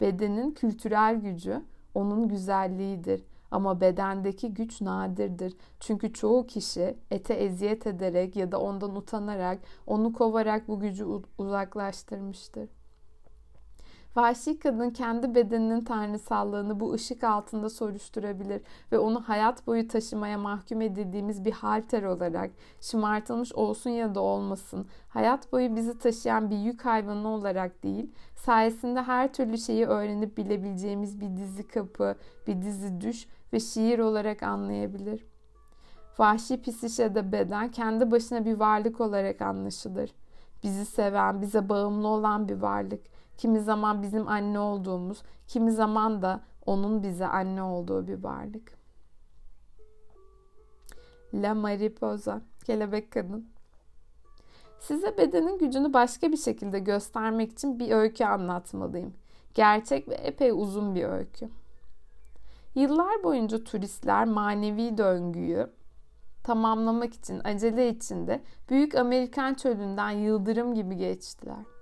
Bedenin kültürel gücü onun güzelliğidir ama bedendeki güç nadirdir. Çünkü çoğu kişi ete eziyet ederek ya da ondan utanarak, onu kovarak bu gücü uzaklaştırmıştır. Vahşi kadın kendi bedeninin tanrısallığını bu ışık altında soruşturabilir ve onu hayat boyu taşımaya mahkum edildiğimiz bir halter olarak şımartılmış olsun ya da olmasın, hayat boyu bizi taşıyan bir yük hayvanı olarak değil, sayesinde her türlü şeyi öğrenip bilebileceğimiz bir dizi kapı, bir dizi düş ve şiir olarak anlayabilir. Vahşi psişede beden kendi başına bir varlık olarak anlaşılır. Bizi seven, bize bağımlı olan bir varlık Kimi zaman bizim anne olduğumuz, kimi zaman da onun bize anne olduğu bir varlık. La Mariposa, kelebek kadın. Size bedenin gücünü başka bir şekilde göstermek için bir öykü anlatmalıyım. Gerçek ve epey uzun bir öykü. Yıllar boyunca turistler manevi döngüyü tamamlamak için acele içinde Büyük Amerikan çölünden yıldırım gibi geçtiler.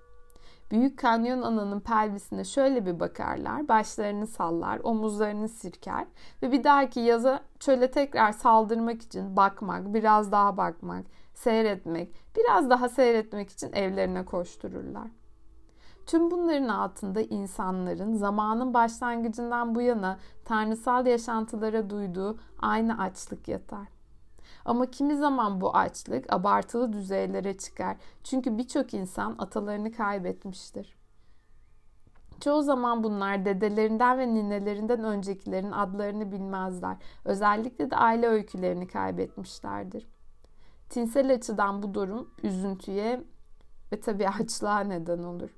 Büyük kanyon ananın pelvisine şöyle bir bakarlar, başlarını sallar, omuzlarını sirker ve bir dahaki yaza çöle tekrar saldırmak için bakmak, biraz daha bakmak, seyretmek, biraz daha seyretmek için evlerine koştururlar. Tüm bunların altında insanların zamanın başlangıcından bu yana tanrısal yaşantılara duyduğu aynı açlık yatar. Ama kimi zaman bu açlık abartılı düzeylere çıkar. Çünkü birçok insan atalarını kaybetmiştir. Çoğu zaman bunlar dedelerinden ve ninelerinden öncekilerin adlarını bilmezler. Özellikle de aile öykülerini kaybetmişlerdir. Tinsel açıdan bu durum üzüntüye ve tabii açlığa neden olur.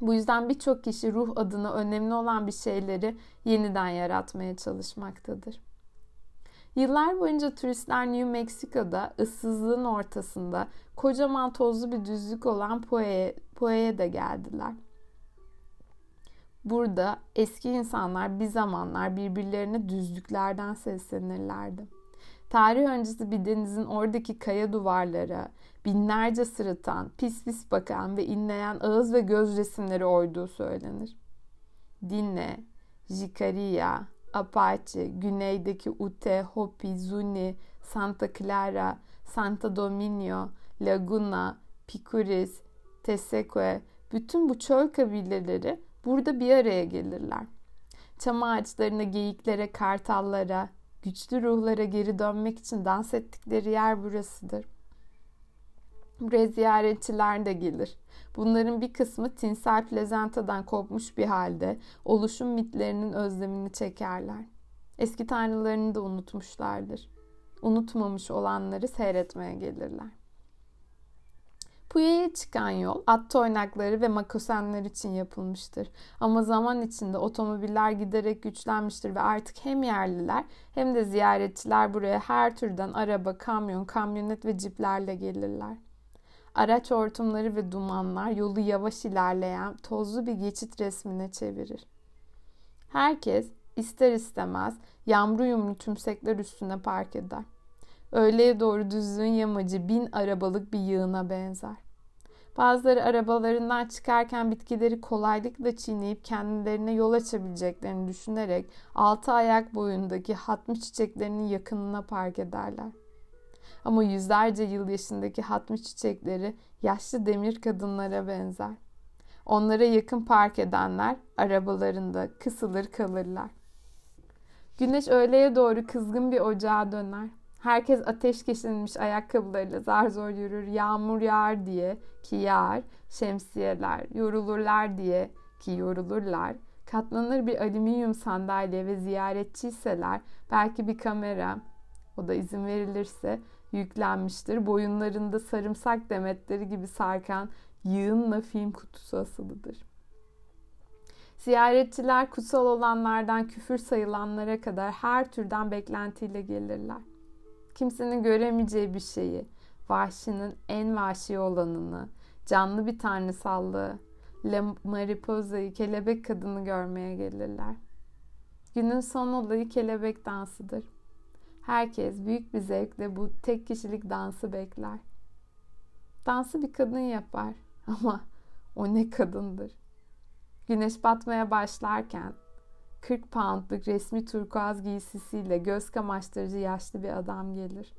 Bu yüzden birçok kişi ruh adına önemli olan bir şeyleri yeniden yaratmaya çalışmaktadır. Yıllar boyunca turistler New Mexico'da ıssızlığın ortasında kocaman tozlu bir düzlük olan Poe'ye Poe'ye de geldiler. Burada eski insanlar bir zamanlar birbirlerine düzlüklerden seslenirlerdi. Tarih öncesi bir denizin oradaki kaya duvarlara binlerce sırıtan, pis pis bakan ve inleyen ağız ve göz resimleri oyduğu söylenir. Dinle, Jicaria, Apache, güneydeki Ute, Hopi, Zuni, Santa Clara, Santa Dominio, Laguna, Picuris, Tesekwe, bütün bu çöl kabileleri burada bir araya gelirler. Çam ağaçlarına, geyiklere, kartallara, güçlü ruhlara geri dönmek için dans ettikleri yer burasıdır. Buraya ziyaretçiler de gelir. Bunların bir kısmı tinsel plezantadan kopmuş bir halde oluşum mitlerinin özlemini çekerler. Eski tanrılarını da unutmuşlardır. Unutmamış olanları seyretmeye gelirler. Puya'ya çıkan yol at toynakları ve makosenler için yapılmıştır. Ama zaman içinde otomobiller giderek güçlenmiştir ve artık hem yerliler hem de ziyaretçiler buraya her türden araba, kamyon, kamyonet ve ciplerle gelirler. Araç hortumları ve dumanlar yolu yavaş ilerleyen tozlu bir geçit resmine çevirir. Herkes ister istemez yağmur yumru tümsekler üstüne park eder. Öğleye doğru düzlüğün yamacı bin arabalık bir yığına benzer. Bazıları arabalarından çıkarken bitkileri kolaylıkla çiğneyip kendilerine yol açabileceklerini düşünerek altı ayak boyundaki hatmi çiçeklerinin yakınına park ederler. Ama yüzlerce yıl yaşındaki hatmi çiçekleri yaşlı demir kadınlara benzer. Onlara yakın park edenler arabalarında kısılır kalırlar. Güneş öğleye doğru kızgın bir ocağa döner. Herkes ateş kesilmiş ayakkabılarıyla zar zor yürür. Yağmur yağar diye ki yağar. Şemsiyeler yorulurlar diye ki yorulurlar. Katlanır bir alüminyum sandalye ve ziyaretçiyseler belki bir kamera o da izin verilirse yüklenmiştir. Boyunlarında sarımsak demetleri gibi sarkan yığınla film kutusu asılıdır. Ziyaretçiler kutsal olanlardan küfür sayılanlara kadar her türden beklentiyle gelirler. Kimsenin göremeyeceği bir şeyi, vahşinin en vahşi olanını, canlı bir tanrısallığı, Le Mariposa'yı, kelebek kadını görmeye gelirler. Günün son olayı kelebek dansıdır. Herkes büyük bir zevkle bu tek kişilik dansı bekler. Dansı bir kadın yapar ama o ne kadındır. Güneş batmaya başlarken 40 poundluk resmi turkuaz giysisiyle göz kamaştırıcı yaşlı bir adam gelir.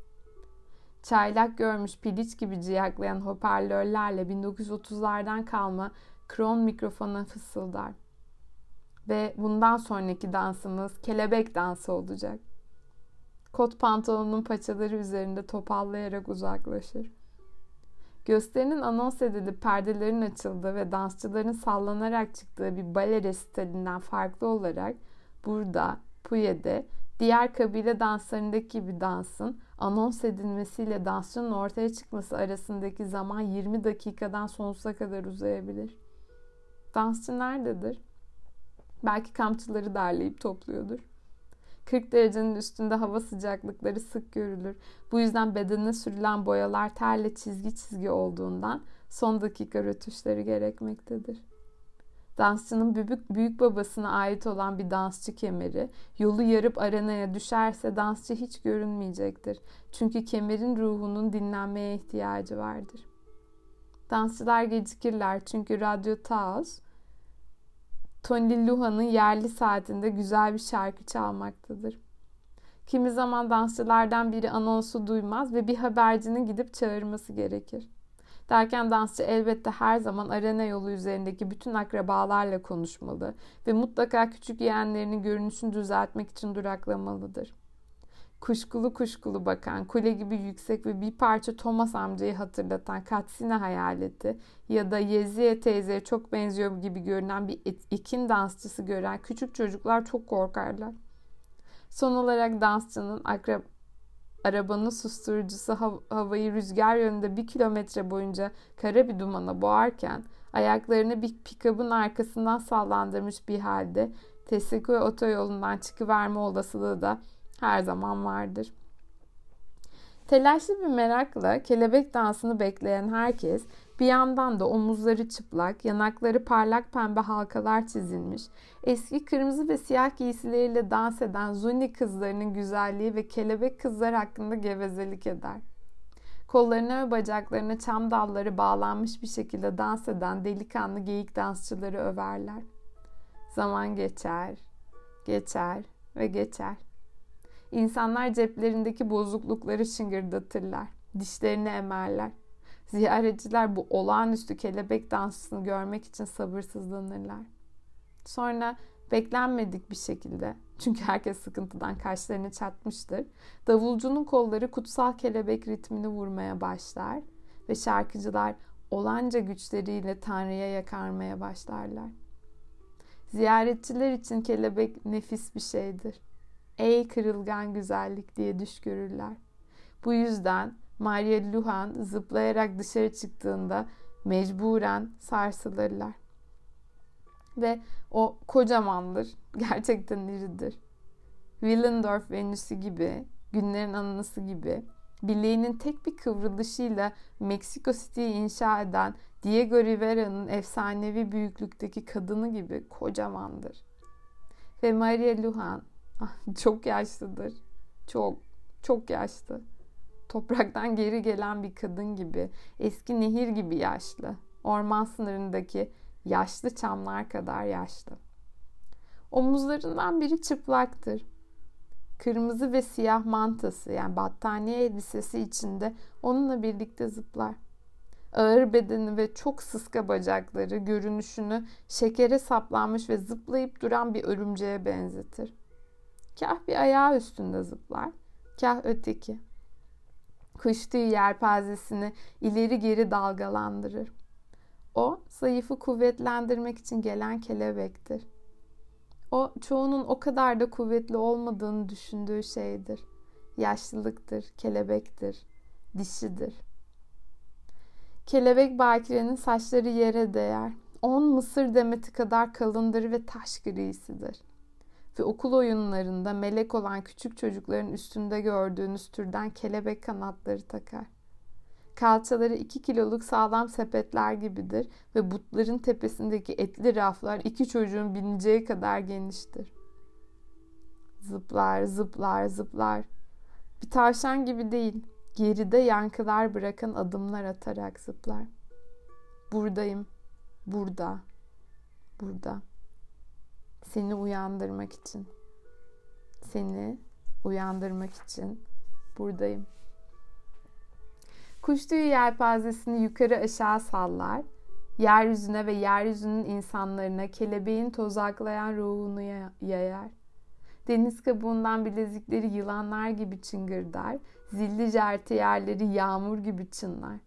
Çaylak görmüş piliç gibi ciyaklayan hoparlörlerle 1930'lardan kalma kron mikrofona fısıldar. Ve bundan sonraki dansımız kelebek dansı olacak. Kot pantolonun paçaları üzerinde topallayarak uzaklaşır. Gösterinin anons edilip perdelerin açıldığı ve dansçıların sallanarak çıktığı bir bale resitalinden farklı olarak burada, Puye'de diğer kabile danslarındaki bir dansın anons edilmesiyle dansçının ortaya çıkması arasındaki zaman 20 dakikadan sonsuza kadar uzayabilir. Dansçı nerededir? Belki kampçıları derleyip topluyordur. 40 derecenin üstünde hava sıcaklıkları sık görülür. Bu yüzden bedene sürülen boyalar terle çizgi çizgi olduğundan son dakika rötuşları gerekmektedir. Dansçının büyük, büyük babasına ait olan bir dansçı kemeri yolu yarıp arenaya düşerse dansçı hiç görünmeyecektir. Çünkü kemerin ruhunun dinlenmeye ihtiyacı vardır. Dansçılar gecikirler çünkü Radyo Taos Tony Luha'nın yerli saatinde güzel bir şarkı çalmaktadır. Kimi zaman dansçılardan biri anonsu duymaz ve bir habercinin gidip çağırması gerekir. Derken dansçı elbette her zaman arena yolu üzerindeki bütün akrabalarla konuşmalı ve mutlaka küçük yeğenlerinin görünüşünü düzeltmek için duraklamalıdır. Kuşkulu kuşkulu bakan, kule gibi yüksek ve bir parça Thomas amcayı hatırlatan Katsine hayaleti ya da Yeziye teyzeye çok benziyor gibi görünen bir ikin dansçısı gören küçük çocuklar çok korkarlar. Son olarak dansçının akrab arabanın susturucusu hav- havayı rüzgar yönünde bir kilometre boyunca kara bir dumana boğarken ayaklarını bir pikabın arkasından sallandırmış bir halde Tesikue otoyolundan çıkıverme olasılığı da her zaman vardır. Telaşlı bir merakla kelebek dansını bekleyen herkes bir yandan da omuzları çıplak, yanakları parlak pembe halkalar çizilmiş, eski kırmızı ve siyah giysileriyle dans eden Zuni kızlarının güzelliği ve kelebek kızlar hakkında gevezelik eder. Kollarına ve bacaklarına çam dalları bağlanmış bir şekilde dans eden delikanlı geyik dansçıları överler. Zaman geçer, geçer ve geçer. İnsanlar ceplerindeki bozuklukları şıngırdatırlar, dişlerini emerler. Ziyaretçiler bu olağanüstü kelebek dansını görmek için sabırsızlanırlar. Sonra beklenmedik bir şekilde, çünkü herkes sıkıntıdan kaşlarını çatmıştır, davulcunun kolları kutsal kelebek ritmini vurmaya başlar ve şarkıcılar olanca güçleriyle Tanrı'ya yakarmaya başlarlar. Ziyaretçiler için kelebek nefis bir şeydir. Ey kırılgan güzellik diye düş görürler. Bu yüzden Maria Luhan zıplayarak dışarı çıktığında mecburen sarsılırlar. Ve o kocamandır. Gerçekten iridir. Willendorf Venüsü gibi, günlerin anısı gibi, bileğinin tek bir kıvrılışıyla Meksiko City'yi inşa eden Diego Rivera'nın efsanevi büyüklükteki kadını gibi kocamandır. Ve Maria Lujan çok yaşlıdır. Çok, çok yaşlı. Topraktan geri gelen bir kadın gibi, eski nehir gibi yaşlı. Orman sınırındaki yaşlı çamlar kadar yaşlı. Omuzlarından biri çıplaktır. Kırmızı ve siyah mantası yani battaniye elbisesi içinde onunla birlikte zıplar. Ağır bedeni ve çok sıska bacakları görünüşünü şekere saplanmış ve zıplayıp duran bir örümceğe benzetir. Kah bir ayağı üstünde zıplar, kah öteki. Kuş tüyü yelpazesini ileri geri dalgalandırır. O, zayıfı kuvvetlendirmek için gelen kelebektir. O, çoğunun o kadar da kuvvetli olmadığını düşündüğü şeydir. Yaşlılıktır, kelebektir, dişidir. Kelebek bakirenin saçları yere değer. On mısır demeti kadar kalındır ve taş grisidir. Ve okul oyunlarında melek olan küçük çocukların üstünde gördüğünüz türden kelebek kanatları takar. Kalçaları iki kiloluk sağlam sepetler gibidir ve butların tepesindeki etli raflar iki çocuğun bineceği kadar geniştir. Zıplar, zıplar, zıplar. Bir tavşan gibi değil, geride yankılar bırakan adımlar atarak zıplar. Buradayım, burada, burada. Seni uyandırmak için. Seni uyandırmak için buradayım. Kuş tüyü yelpazesini yukarı aşağı sallar. Yeryüzüne ve yeryüzünün insanlarına kelebeğin tozaklayan ruhunu yayar. Deniz kabuğundan bilezikleri yılanlar gibi çıngırdar. Zilli jerti yerleri yağmur gibi çınlar.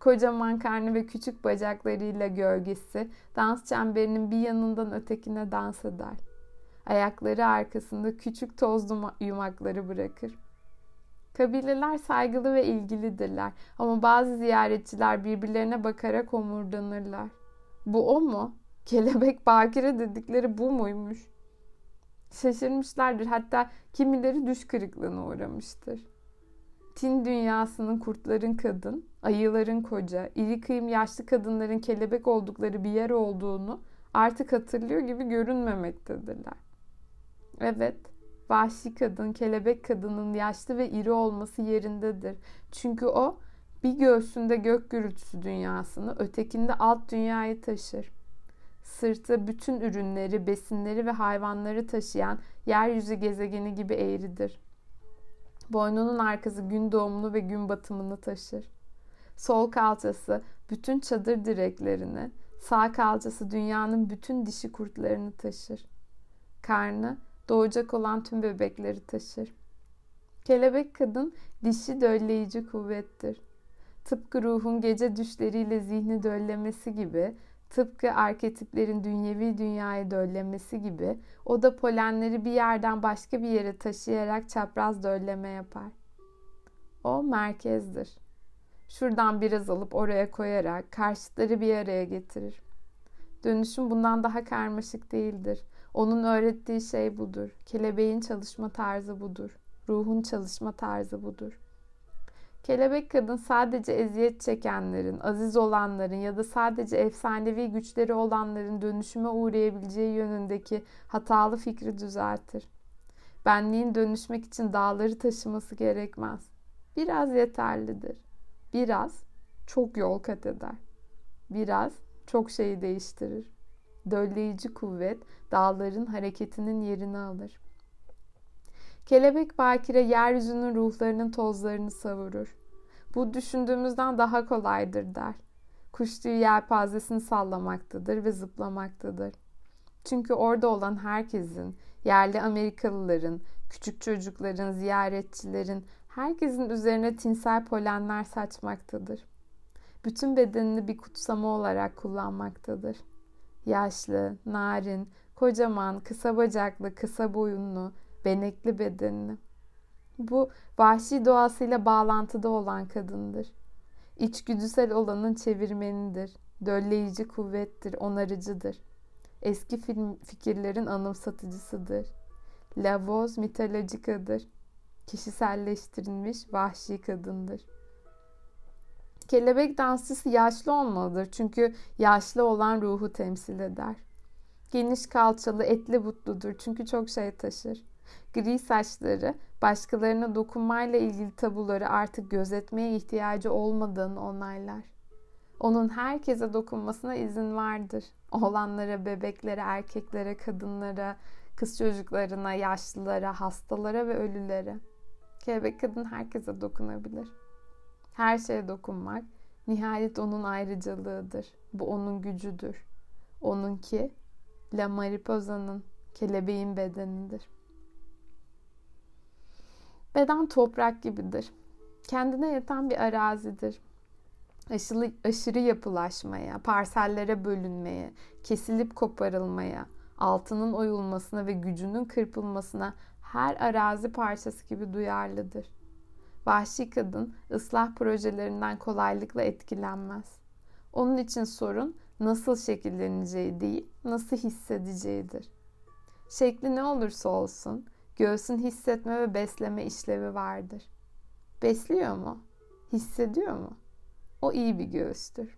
Kocaman karnı ve küçük bacaklarıyla gölgesi dans çemberinin bir yanından ötekine dans eder. Ayakları arkasında küçük toz yumakları bırakır. Kabileler saygılı ve ilgilidirler ama bazı ziyaretçiler birbirlerine bakarak omurdanırlar. Bu o mu? Kelebek bakire dedikleri bu muymuş? Şaşırmışlardır hatta kimileri düş kırıklığına uğramıştır. Tin dünyasının kurtların kadın, ayıların koca, iri kıyım yaşlı kadınların kelebek oldukları bir yer olduğunu artık hatırlıyor gibi görünmemektedirler. Evet, vahşi kadın, kelebek kadının yaşlı ve iri olması yerindedir. Çünkü o bir göğsünde gök gürültüsü dünyasını, ötekinde alt dünyayı taşır. Sırtı bütün ürünleri, besinleri ve hayvanları taşıyan yeryüzü gezegeni gibi eğridir. Boynunun arkası gün doğumunu ve gün batımını taşır. Sol kalçası bütün çadır direklerini, sağ kalçası dünyanın bütün dişi kurtlarını taşır. Karnı doğacak olan tüm bebekleri taşır. Kelebek kadın dişi dölleyici kuvvettir. Tıpkı ruhun gece düşleriyle zihni döllemesi gibi, tıpkı arketiplerin dünyevi dünyayı döllemesi gibi, o da polenleri bir yerden başka bir yere taşıyarak çapraz dölleme yapar. O merkezdir. Şuradan biraz alıp oraya koyarak karşıtları bir araya getirir. Dönüşüm bundan daha karmaşık değildir. Onun öğrettiği şey budur. Kelebeğin çalışma tarzı budur. Ruhun çalışma tarzı budur. Kelebek kadın sadece eziyet çekenlerin, aziz olanların ya da sadece efsanevi güçleri olanların dönüşüme uğrayabileceği yönündeki hatalı fikri düzeltir. Benliğin dönüşmek için dağları taşıması gerekmez. Biraz yeterlidir. Biraz çok yol kat eder. Biraz çok şeyi değiştirir. Dölleyici kuvvet dağların hareketinin yerini alır. Kelebek bakire yeryüzünün ruhlarının tozlarını savurur. Bu düşündüğümüzden daha kolaydır der. Kuş tüyü yelpazesini sallamaktadır ve zıplamaktadır. Çünkü orada olan herkesin, yerli Amerikalıların, küçük çocukların, ziyaretçilerin, herkesin üzerine tinsel polenler saçmaktadır. Bütün bedenini bir kutsama olarak kullanmaktadır. Yaşlı, narin, kocaman, kısa bacaklı, kısa boyunlu, benekli bedenini. Bu vahşi doğasıyla bağlantıda olan kadındır. İçgüdüsel olanın çevirmenidir. Dölleyici kuvvettir, onarıcıdır. Eski film fikirlerin anımsatıcısıdır. La voz mitolojikadır. Kişiselleştirilmiş vahşi kadındır. Kelebek dansçısı yaşlı olmalıdır çünkü yaşlı olan ruhu temsil eder. Geniş kalçalı, etli butludur çünkü çok şey taşır. Gri saçları, başkalarına dokunmayla ilgili tabuları artık gözetmeye ihtiyacı olmadığını onaylar. Onun herkese dokunmasına izin vardır. Oğlanlara, bebeklere, erkeklere, kadınlara, kız çocuklarına, yaşlılara, hastalara ve ölülere. Kelebek kadın herkese dokunabilir. Her şeye dokunmak nihayet onun ayrıcalığıdır. Bu onun gücüdür. Onunki La Mariposa'nın, kelebeğin bedenidir. Beden toprak gibidir. Kendine yeten bir arazidir. Aşırı, aşırı yapılaşmaya, parsellere bölünmeye, kesilip koparılmaya, altının oyulmasına ve gücünün kırpılmasına her arazi parçası gibi duyarlıdır. Vahşi kadın ıslah projelerinden kolaylıkla etkilenmez. Onun için sorun nasıl şekilleneceği değil, nasıl hissedeceğidir. Şekli ne olursa olsun göğsün hissetme ve besleme işlevi vardır. Besliyor mu? Hissediyor mu? O iyi bir göğüstür.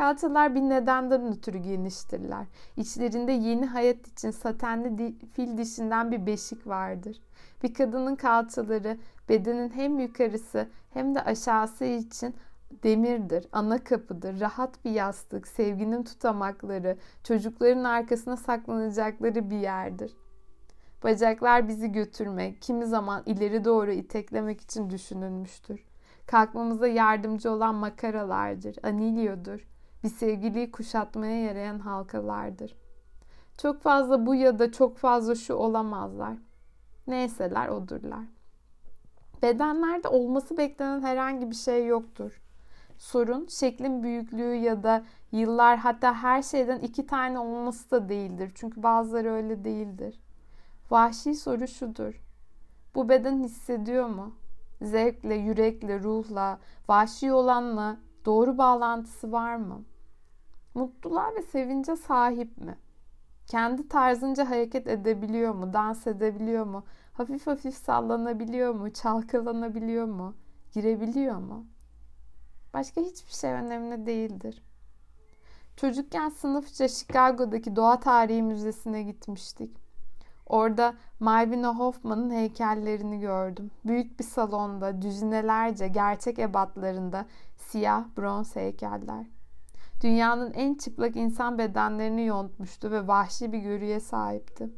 Kalçalar bir nedenden ötürü geniştirler. İçlerinde yeni hayat için satenli fil dişinden bir beşik vardır. Bir kadının kalçaları bedenin hem yukarısı hem de aşağısı için demirdir, ana kapıdır, rahat bir yastık, sevginin tutamakları, çocukların arkasına saklanacakları bir yerdir. Bacaklar bizi götürmek, kimi zaman ileri doğru iteklemek için düşünülmüştür. Kalkmamıza yardımcı olan makaralardır, anilyodur, bir sevgiliyi kuşatmaya yarayan halkalardır. Çok fazla bu ya da çok fazla şu olamazlar. Neyseler odurlar. Bedenlerde olması beklenen herhangi bir şey yoktur. Sorun şeklin büyüklüğü ya da yıllar hatta her şeyden iki tane olması da değildir. Çünkü bazıları öyle değildir. Vahşi soru şudur. Bu beden hissediyor mu? Zevkle, yürekle, ruhla, vahşi olanla doğru bağlantısı var mı? Mutluluğa ve sevince sahip mi? Kendi tarzınca hareket edebiliyor mu? Dans edebiliyor mu? Hafif hafif sallanabiliyor mu? Çalkalanabiliyor mu? Girebiliyor mu? Başka hiçbir şey önemli değildir. Çocukken sınıfça Chicago'daki Doğa Tarihi Müzesi'ne gitmiştik. Orada Malvina Hoffman'ın heykellerini gördüm. Büyük bir salonda düzinelerce gerçek ebatlarında siyah bronz heykeller. Dünyanın en çıplak insan bedenlerini yontmuştu ve vahşi bir görüye sahipti.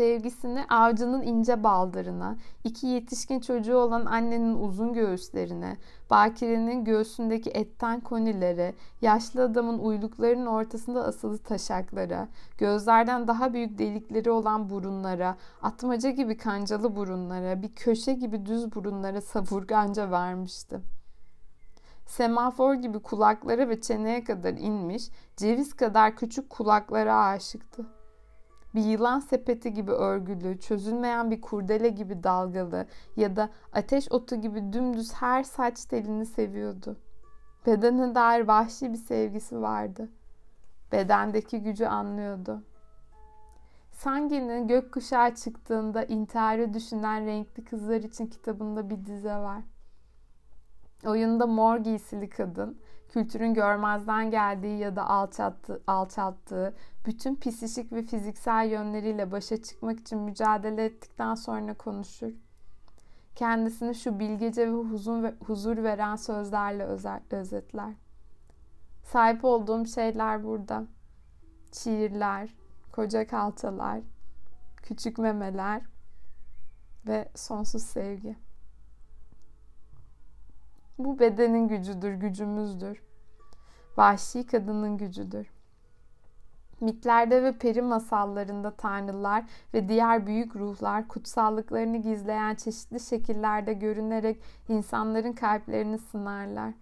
Sevgisini avcının ince baldırına, iki yetişkin çocuğu olan annenin uzun göğüslerine, bakirenin göğsündeki etten konilere, yaşlı adamın uyluklarının ortasında asılı taşaklara, gözlerden daha büyük delikleri olan burunlara, atmaca gibi kancalı burunlara, bir köşe gibi düz burunlara savurganca vermişti. Semafor gibi kulaklara ve çeneye kadar inmiş, ceviz kadar küçük kulaklara aşıktı bir yılan sepeti gibi örgülü, çözülmeyen bir kurdele gibi dalgalı ya da ateş otu gibi dümdüz her saç telini seviyordu. Bedene dair vahşi bir sevgisi vardı. Bedendeki gücü anlıyordu. Sangi'nin gökkuşağı çıktığında intiharı düşünen renkli kızlar için kitabında bir dize var. Oyunda mor giysili kadın, kültürün görmezden geldiği ya da alçalttığı, alçalttığı bütün psişik ve fiziksel yönleriyle başa çıkmak için mücadele ettikten sonra konuşur. Kendisini şu bilgece ve huzur, ve huzur veren sözlerle özetler. Sahip olduğum şeyler burada. Şiirler, koca kalçalar, küçük memeler ve sonsuz sevgi. Bu bedenin gücüdür, gücümüzdür. Vahşi kadının gücüdür. Mitlerde ve peri masallarında tanrılar ve diğer büyük ruhlar kutsallıklarını gizleyen çeşitli şekillerde görünerek insanların kalplerini sınarlar.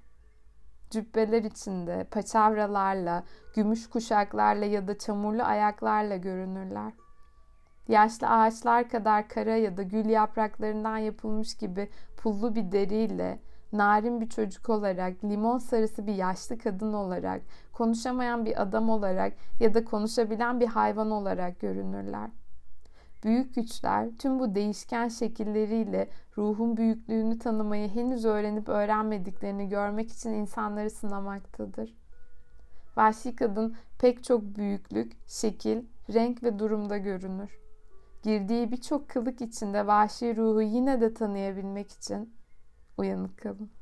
Cübbeler içinde, paçavralarla, gümüş kuşaklarla ya da çamurlu ayaklarla görünürler. Yaşlı ağaçlar kadar kara ya da gül yapraklarından yapılmış gibi pullu bir deriyle, narin bir çocuk olarak, limon sarısı bir yaşlı kadın olarak, konuşamayan bir adam olarak ya da konuşabilen bir hayvan olarak görünürler. Büyük güçler tüm bu değişken şekilleriyle ruhun büyüklüğünü tanımayı henüz öğrenip öğrenmediklerini görmek için insanları sınamaktadır. Vahşi kadın pek çok büyüklük, şekil, renk ve durumda görünür. Girdiği birçok kılık içinde vahşi ruhu yine de tanıyabilmek için uyanık kalın.